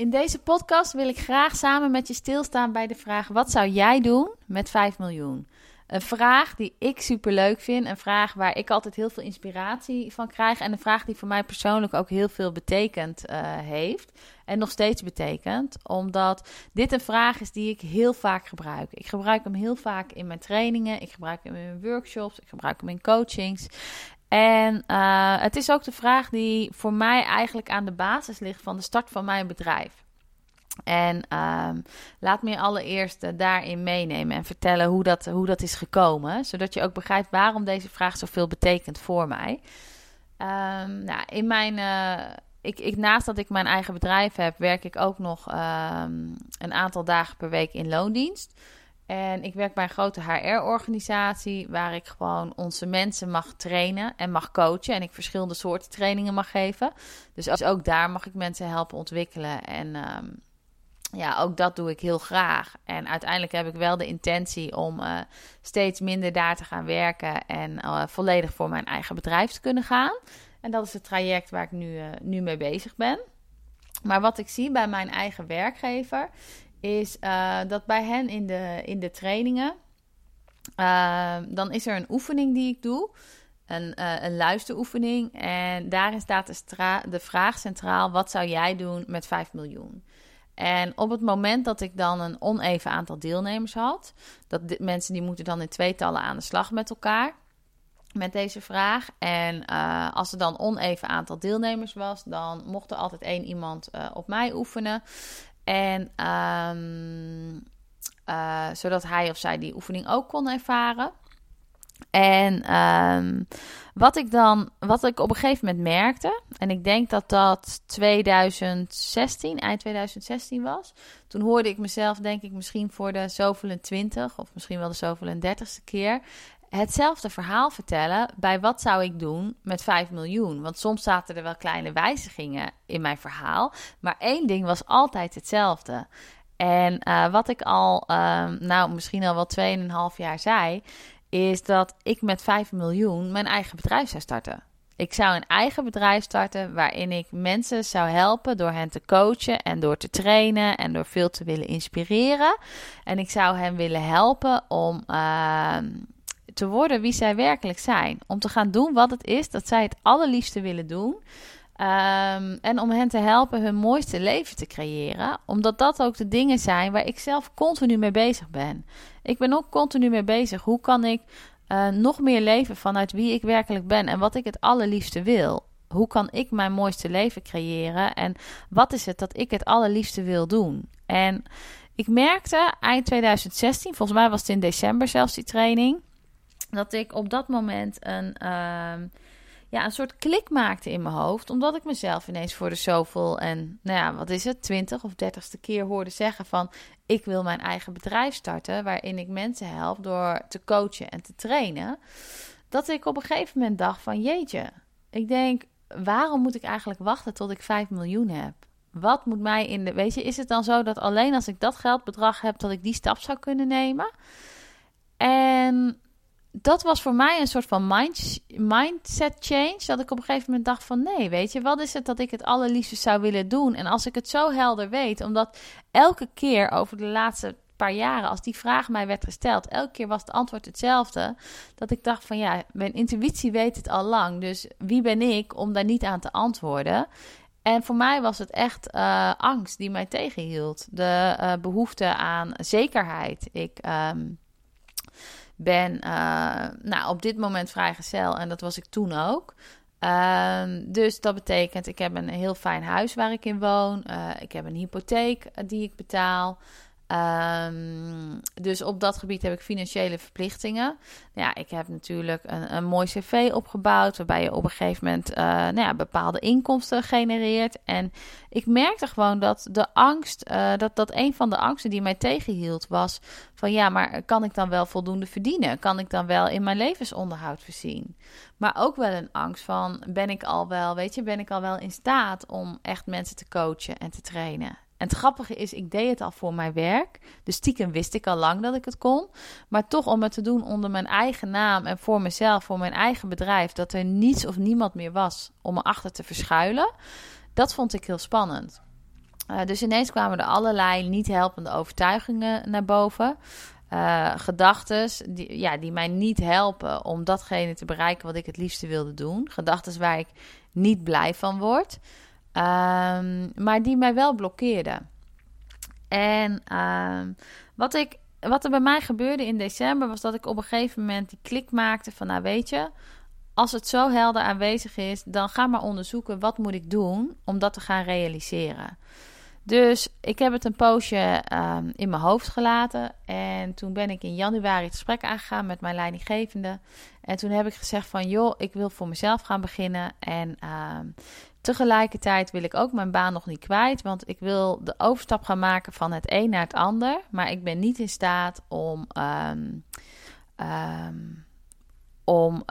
In deze podcast wil ik graag samen met je stilstaan bij de vraag: wat zou jij doen met 5 miljoen? Een vraag die ik super leuk vind. Een vraag waar ik altijd heel veel inspiratie van krijg. En een vraag die voor mij persoonlijk ook heel veel betekend uh, heeft. En nog steeds betekent. Omdat dit een vraag is die ik heel vaak gebruik. Ik gebruik hem heel vaak in mijn trainingen. Ik gebruik hem in mijn workshops. Ik gebruik hem in coachings. En uh, het is ook de vraag die voor mij eigenlijk aan de basis ligt van de start van mijn bedrijf. En um, laat me allereerst uh, daarin meenemen en vertellen hoe dat, hoe dat is gekomen. Zodat je ook begrijpt waarom deze vraag zoveel betekent voor mij. Um, nou, in mijn, uh, ik, ik, naast dat ik mijn eigen bedrijf heb, werk ik ook nog um, een aantal dagen per week in loondienst. En ik werk bij een grote HR-organisatie waar ik gewoon onze mensen mag trainen en mag coachen. En ik verschillende soorten trainingen mag geven. Dus ook daar mag ik mensen helpen ontwikkelen en ja, ook dat doe ik heel graag. En uiteindelijk heb ik wel de intentie om uh, steeds minder daar te gaan werken en uh, volledig voor mijn eigen bedrijf te kunnen gaan. En dat is het traject waar ik nu, uh, nu mee bezig ben. Maar wat ik zie bij mijn eigen werkgever is dat bij hen in de, in de trainingen, dan is er een oefening die ik doe. Een, een luisteroefening. En daarin staat de vraag centraal: wat zou jij doen met 5 miljoen? En op het moment dat ik dan een oneven aantal deelnemers had, dat mensen die moeten dan in tweetallen aan de slag met elkaar met deze vraag. En uh, als er dan oneven aantal deelnemers was, dan mocht er altijd één iemand uh, op mij oefenen. En um, uh, zodat hij of zij die oefening ook kon ervaren. En um, wat ik dan, wat ik op een gegeven moment merkte, en ik denk dat dat 2016, eind 2016 was. Toen hoorde ik mezelf, denk ik, misschien voor de zoveel en twintig, of misschien wel de zoveel en dertigste keer, hetzelfde verhaal vertellen bij wat zou ik doen met 5 miljoen. Want soms zaten er wel kleine wijzigingen in mijn verhaal, maar één ding was altijd hetzelfde. En uh, wat ik al, uh, nou misschien al wel 2,5 jaar zei, is dat ik met 5 miljoen mijn eigen bedrijf zou starten. Ik zou een eigen bedrijf starten waarin ik mensen zou helpen door hen te coachen en door te trainen en door veel te willen inspireren. En ik zou hen willen helpen om uh, te worden wie zij werkelijk zijn. Om te gaan doen wat het is dat zij het allerliefste willen doen. Um, en om hen te helpen hun mooiste leven te creëren. Omdat dat ook de dingen zijn waar ik zelf continu mee bezig ben. Ik ben ook continu mee bezig. Hoe kan ik uh, nog meer leven vanuit wie ik werkelijk ben en wat ik het allerliefste wil? Hoe kan ik mijn mooiste leven creëren? En wat is het dat ik het allerliefste wil doen? En ik merkte eind 2016, volgens mij was het in december zelfs die training, dat ik op dat moment een. Uh, ja, een soort klik maakte in mijn hoofd. Omdat ik mezelf ineens voor de zoveel en, nou ja, wat is het, twintig of dertigste keer hoorde zeggen van... ik wil mijn eigen bedrijf starten waarin ik mensen help door te coachen en te trainen. Dat ik op een gegeven moment dacht van, jeetje, ik denk, waarom moet ik eigenlijk wachten tot ik 5 miljoen heb? Wat moet mij in de... Weet je, is het dan zo dat alleen als ik dat geldbedrag heb... dat ik die stap zou kunnen nemen? En dat was voor mij een soort van mind, mindset change. Dat ik op een gegeven moment dacht van nee, weet je, wat is het dat ik het allerliefste zou willen doen? En als ik het zo helder weet, omdat elke keer over de laatste paar jaren, als die vraag mij werd gesteld, elke keer was het antwoord hetzelfde. Dat ik dacht van ja, mijn intuïtie weet het al lang. Dus wie ben ik om daar niet aan te antwoorden? En voor mij was het echt uh, angst die mij tegenhield. De uh, behoefte aan zekerheid. Ik. Um, ben uh, nou, op dit moment vrijgezel en dat was ik toen ook. Ehm, dus dat betekent, ik heb een heel fijn huis waar ik in woon. Uh, ik heb een hypotheek uh, die ik betaal. Um, dus op dat gebied heb ik financiële verplichtingen. Ja, ik heb natuurlijk een, een mooi cv opgebouwd, waarbij je op een gegeven moment uh, nou ja, bepaalde inkomsten genereert. En ik merkte gewoon dat de angst, uh, dat, dat een van de angsten die mij tegenhield was van ja, maar kan ik dan wel voldoende verdienen? Kan ik dan wel in mijn levensonderhoud voorzien? Maar ook wel een angst van ben ik al wel, weet je, ben ik al wel in staat om echt mensen te coachen en te trainen? En het grappige is, ik deed het al voor mijn werk. Dus stiekem wist ik al lang dat ik het kon. Maar toch om het te doen onder mijn eigen naam en voor mezelf, voor mijn eigen bedrijf, dat er niets of niemand meer was om me achter te verschuilen, dat vond ik heel spannend. Uh, dus ineens kwamen er allerlei niet helpende overtuigingen naar boven. Uh, Gedachten die, ja, die mij niet helpen om datgene te bereiken wat ik het liefste wilde doen. Gedachten waar ik niet blij van word. Um, maar die mij wel blokkeerden. En um, wat, ik, wat er bij mij gebeurde in december was dat ik op een gegeven moment die klik maakte van, nou weet je, als het zo helder aanwezig is, dan ga maar onderzoeken wat moet ik doen om dat te gaan realiseren. Dus ik heb het een poosje um, in mijn hoofd gelaten. En toen ben ik in januari het gesprek aangegaan met mijn leidinggevende. En toen heb ik gezegd van joh, ik wil voor mezelf gaan beginnen. En tegelijkertijd wil ik ook mijn baan nog niet kwijt. Want ik wil de overstap gaan maken van het een naar het ander. Maar ik ben niet in staat om. Um, om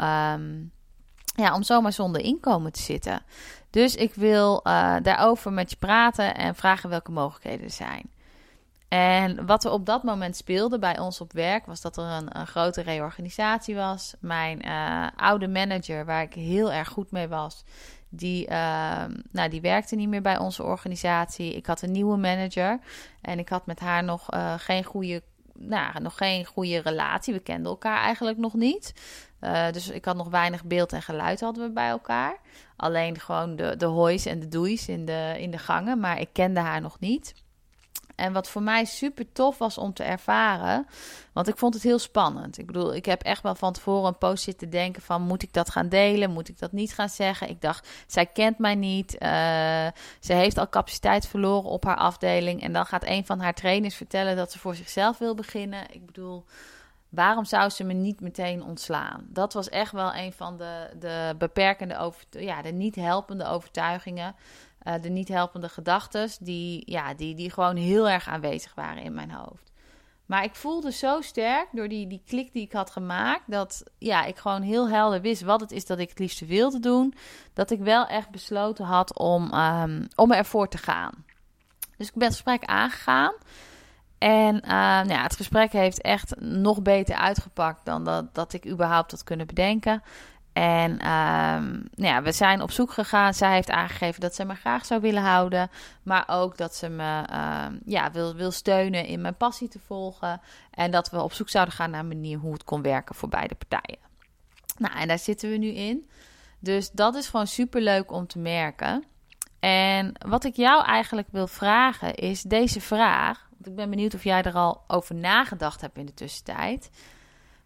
ja, om zomaar zonder inkomen te zitten. Dus ik wil uh, daarover met je praten en vragen welke mogelijkheden er zijn. En wat er op dat moment speelde bij ons op werk was dat er een, een grote reorganisatie was. Mijn uh, oude manager, waar ik heel erg goed mee was, die, uh, nou, die werkte niet meer bij onze organisatie. Ik had een nieuwe manager en ik had met haar nog uh, geen goede nou, nog geen goede relatie. We kenden elkaar eigenlijk nog niet. Uh, dus ik had nog weinig beeld en geluid hadden we bij elkaar. Alleen gewoon de, de hoois en de doeis in de, in de gangen. Maar ik kende haar nog niet. En wat voor mij super tof was om te ervaren. Want ik vond het heel spannend. Ik bedoel, ik heb echt wel van tevoren een post zitten denken van... moet ik dat gaan delen? Moet ik dat niet gaan zeggen? Ik dacht, zij kent mij niet. Uh, ze heeft al capaciteit verloren op haar afdeling. En dan gaat een van haar trainers vertellen dat ze voor zichzelf wil beginnen. Ik bedoel... Waarom zou ze me niet meteen ontslaan? Dat was echt wel een van de, de beperkende, ja, de niet helpende overtuigingen. Uh, de niet helpende gedachten, die, ja, die, die gewoon heel erg aanwezig waren in mijn hoofd. Maar ik voelde zo sterk door die, die klik die ik had gemaakt, dat ja, ik gewoon heel helder wist wat het is dat ik het liefste wilde doen. Dat ik wel echt besloten had om, um, om ervoor te gaan. Dus ik ben het gesprek aangegaan. En uh, nou ja, het gesprek heeft echt nog beter uitgepakt dan dat, dat ik überhaupt had kunnen bedenken. En um, nou ja, we zijn op zoek gegaan. Zij heeft aangegeven dat ze me graag zou willen houden. Maar ook dat ze me um, ja, wil, wil steunen in mijn passie te volgen. En dat we op zoek zouden gaan naar een manier hoe het kon werken voor beide partijen. Nou, en daar zitten we nu in. Dus dat is gewoon super leuk om te merken. En wat ik jou eigenlijk wil vragen is deze vraag. Want ik ben benieuwd of jij er al over nagedacht hebt in de tussentijd.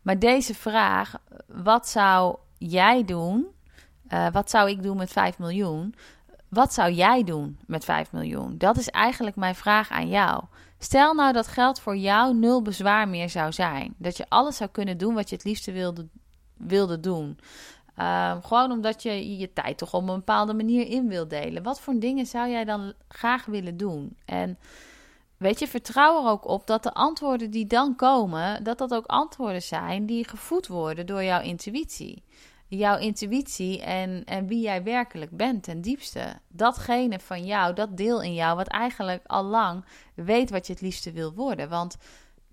Maar deze vraag, wat zou jij doen? Uh, wat zou ik doen met 5 miljoen? Wat zou jij doen met 5 miljoen? Dat is eigenlijk mijn vraag aan jou. Stel nou dat geld voor jou nul bezwaar meer zou zijn. Dat je alles zou kunnen doen wat je het liefste wilde, wilde doen. Uh, gewoon omdat je je tijd toch op een bepaalde manier in wil delen. Wat voor dingen zou jij dan graag willen doen? En weet je, vertrouw er ook op dat de antwoorden die dan komen, dat dat ook antwoorden zijn die gevoed worden door jouw intuïtie jouw intuïtie en, en wie jij werkelijk bent ten diepste. Datgene van jou, dat deel in jou, wat eigenlijk al lang weet wat je het liefste wil worden. Want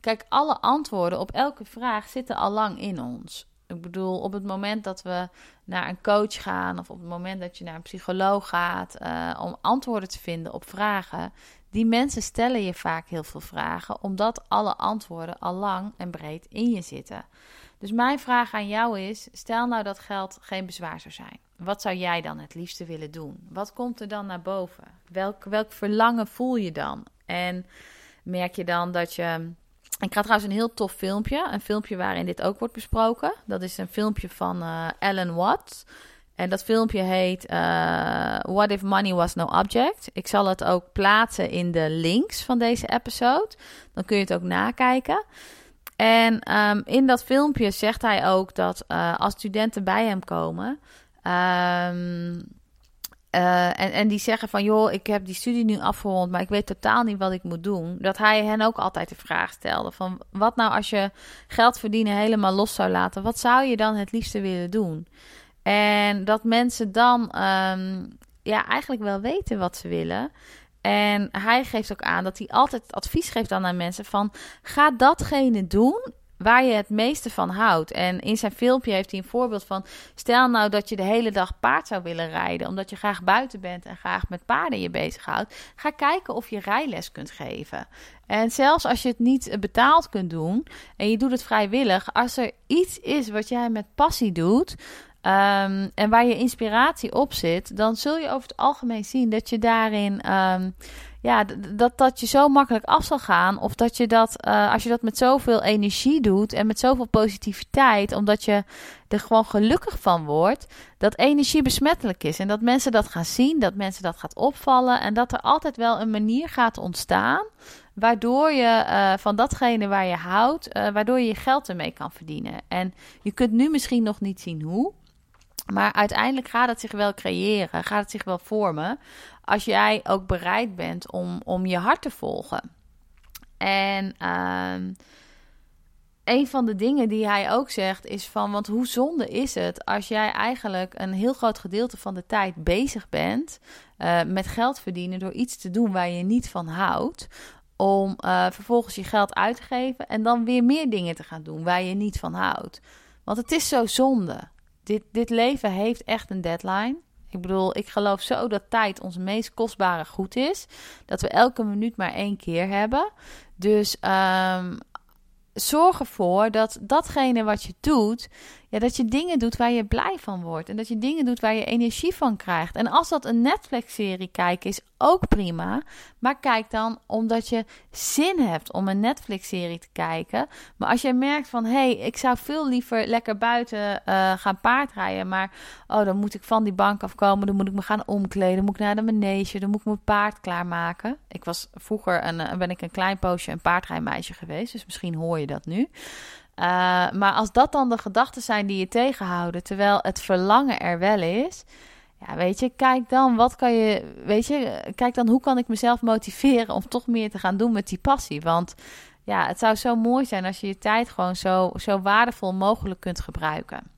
kijk, alle antwoorden op elke vraag zitten al lang in ons. Ik bedoel, op het moment dat we naar een coach gaan of op het moment dat je naar een psycholoog gaat uh, om antwoorden te vinden op vragen, die mensen stellen je vaak heel veel vragen, omdat alle antwoorden al lang en breed in je zitten. Dus mijn vraag aan jou is: stel nou dat geld geen bezwaar zou zijn. Wat zou jij dan het liefste willen doen? Wat komt er dan naar boven? Welk, welk verlangen voel je dan? En merk je dan dat je. Ik ga trouwens een heel tof filmpje. Een filmpje waarin dit ook wordt besproken. Dat is een filmpje van uh, Alan Watts. En dat filmpje heet eh, What if money was no object? Ik zal het ook plaatsen in de links van deze episode. Dan kun je het ook nakijken. En ehm, in dat filmpje zegt hij ook dat uh, als studenten bij hem komen. Um, uh, en, en die zeggen van, joh, ik heb die studie nu afgerond, maar ik weet totaal niet wat ik moet doen. Dat hij hen ook altijd de vraag stelde van, wat nou als je geld verdienen helemaal los zou laten? Wat zou je dan het liefste willen doen? En dat mensen dan um, ja, eigenlijk wel weten wat ze willen. En hij geeft ook aan dat hij altijd advies geeft aan mensen van... ga datgene doen waar je het meeste van houdt. En in zijn filmpje heeft hij een voorbeeld van... stel nou dat je de hele dag paard zou willen rijden... omdat je graag buiten bent en graag met paarden je bezighoudt... ga kijken of je rijles kunt geven. En zelfs als je het niet betaald kunt doen... en je doet het vrijwillig... als er iets is wat jij met passie doet... Um, en waar je inspiratie op zit, dan zul je over het algemeen zien dat je daarin, um, ja, dat, dat je zo makkelijk af zal gaan. Of dat je dat, uh, als je dat met zoveel energie doet en met zoveel positiviteit, omdat je er gewoon gelukkig van wordt, dat energie besmettelijk is. En dat mensen dat gaan zien, dat mensen dat gaat opvallen en dat er altijd wel een manier gaat ontstaan. Waardoor je uh, van datgene waar je houdt, uh, waardoor je je geld ermee kan verdienen. En je kunt nu misschien nog niet zien hoe. Maar uiteindelijk gaat het zich wel creëren, gaat het zich wel vormen. Als jij ook bereid bent om, om je hart te volgen. En uh, een van de dingen die hij ook zegt is van, want hoe zonde is het als jij eigenlijk een heel groot gedeelte van de tijd bezig bent uh, met geld verdienen door iets te doen waar je niet van houdt, om uh, vervolgens je geld uit te geven en dan weer meer dingen te gaan doen waar je niet van houdt. Want het is zo zonde dit, dit leven heeft echt een deadline. Ik bedoel, ik geloof zo dat tijd ons meest kostbare goed is. Dat we elke minuut maar één keer hebben. Dus um, zorg ervoor dat datgene wat je doet, ja, dat je dingen doet waar je blij van wordt. En dat je dingen doet waar je energie van krijgt. En als dat een Netflix-serie kijken is, ook prima. Maar kijk dan omdat je zin hebt om een Netflix-serie te kijken. Maar als jij merkt van, hé, hey, ik zou veel liever lekker buiten uh, gaan paardrijden. Maar, oh, dan moet ik van die bank afkomen. Dan moet ik me gaan omkleden. Dan moet ik naar de manege. Dan moet ik mijn paard klaarmaken. Ik was vroeger, een, ben ik een klein poosje een paardrijmeisje geweest. Dus misschien hoor je dat nu. Uh, maar als dat dan de gedachten zijn die je tegenhouden, terwijl het verlangen er wel is, ja, weet je, kijk dan, wat kan je, weet je, kijk dan, hoe kan ik mezelf motiveren om toch meer te gaan doen met die passie? Want ja, het zou zo mooi zijn als je je tijd gewoon zo, zo waardevol mogelijk kunt gebruiken.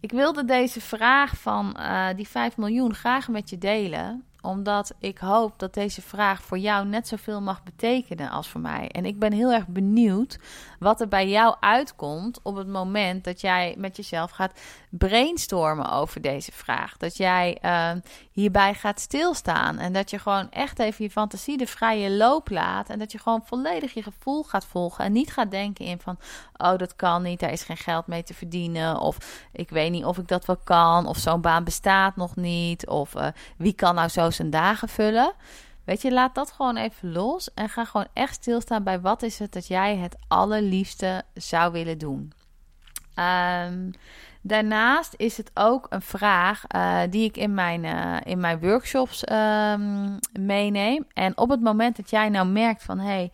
Ik wilde deze vraag van uh, die 5 miljoen graag met je delen omdat ik hoop dat deze vraag voor jou net zoveel mag betekenen als voor mij. En ik ben heel erg benieuwd wat er bij jou uitkomt op het moment dat jij met jezelf gaat brainstormen over deze vraag. Dat jij uh, hierbij gaat stilstaan en dat je gewoon echt even je fantasie de vrije loop laat. En dat je gewoon volledig je gevoel gaat volgen en niet gaat denken in van, oh dat kan niet, daar is geen geld mee te verdienen. Of ik weet niet of ik dat wel kan, of zo'n baan bestaat nog niet. Of uh, wie kan nou zo zijn dagen vullen. Weet je, laat dat gewoon even los en ga gewoon echt stilstaan bij wat is het dat jij het allerliefste zou willen doen. Um, daarnaast is het ook een vraag uh, die ik in mijn, uh, in mijn workshops um, meeneem. En op het moment dat jij nou merkt van hé, hey,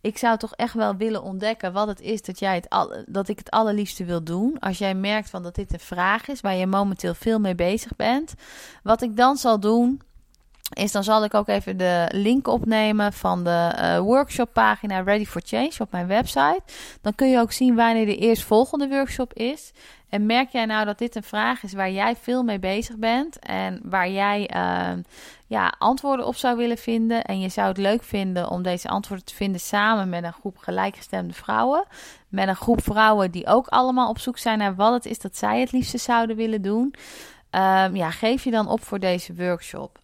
ik zou toch echt wel willen ontdekken wat het is dat, jij het al, dat ik het allerliefste wil doen. Als jij merkt van dat dit een vraag is waar je momenteel veel mee bezig bent. Wat ik dan zal doen, is dan zal ik ook even de link opnemen van de uh, workshop pagina Ready for Change op mijn website. Dan kun je ook zien wanneer de eerstvolgende workshop is. En merk jij nou dat dit een vraag is waar jij veel mee bezig bent en waar jij uh, ja, antwoorden op zou willen vinden en je zou het leuk vinden om deze antwoorden te vinden samen met een groep gelijkgestemde vrouwen, met een groep vrouwen die ook allemaal op zoek zijn naar wat het is dat zij het liefste zouden willen doen, uh, ja, geef je dan op voor deze workshop.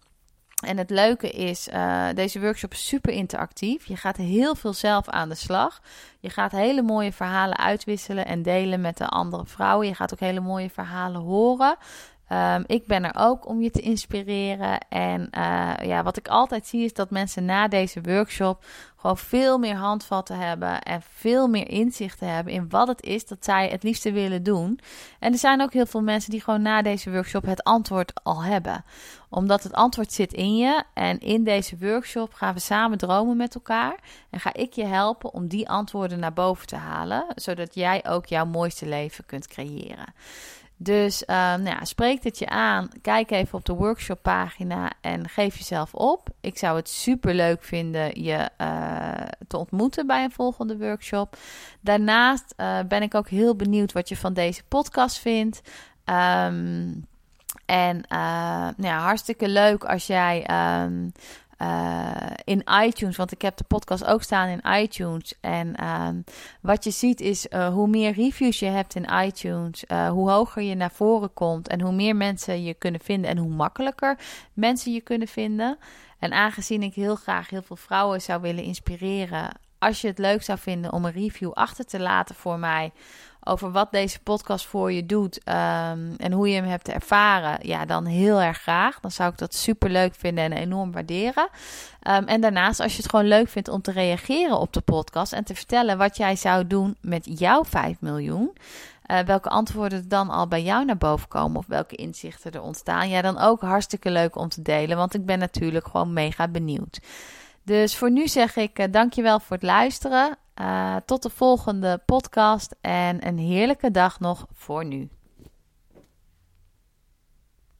En het leuke is, uh, deze workshop is super interactief. Je gaat heel veel zelf aan de slag. Je gaat hele mooie verhalen uitwisselen en delen met de andere vrouwen. Je gaat ook hele mooie verhalen horen. Ehm, ik ben er ook om je te inspireren. En uh, ja, wat ik altijd zie is dat mensen na deze workshop gewoon veel meer handvatten hebben en veel meer inzichten hebben in wat het is dat zij het liefste willen doen. En er zijn ook heel veel mensen die gewoon na deze workshop het antwoord al hebben. Omdat het antwoord zit in je. En in deze workshop gaan we samen dromen met elkaar. En ga ik je helpen om die antwoorden naar boven te halen. Zodat jij ook jouw mooiste leven kunt creëren. Dus uh, nou ja, spreek het je aan. Kijk even op de workshoppagina en geef jezelf op. Ik zou het super leuk vinden je uh, te ontmoeten bij een volgende workshop. Daarnaast uh, ben ik ook heel benieuwd wat je van deze podcast vindt. Um, en nou ja, hartstikke leuk als jij um, uh, in iTunes, want ik heb de podcast ook staan in iTunes. En uh, wat je ziet is uh, hoe meer reviews je hebt in iTunes, hoe hoger je naar voren komt en hoe meer mensen je kunnen vinden en hoe makkelijker mensen je kunnen vinden. En aangezien ik heel graag heel veel vrouwen zou willen inspireren, als je het leuk zou vinden om een review achter te laten voor mij over wat deze podcast voor je doet um, en hoe je hem hebt ervaren, ja, dan heel erg graag. Dan zou ik dat super leuk vinden en enorm waarderen. Um, en daarnaast, als je het gewoon leuk vindt om te reageren op de podcast en te vertellen wat jij zou doen met jouw 5 miljoen. Uh, welke antwoorden dan al bij jou naar boven komen of welke inzichten er ontstaan. Ja, dan ook hartstikke leuk om te delen, want ik ben natuurlijk gewoon mega benieuwd. Dus voor nu zeg ik uh, dankjewel voor het luisteren. Uh, tot de volgende podcast en een heerlijke dag nog voor nu.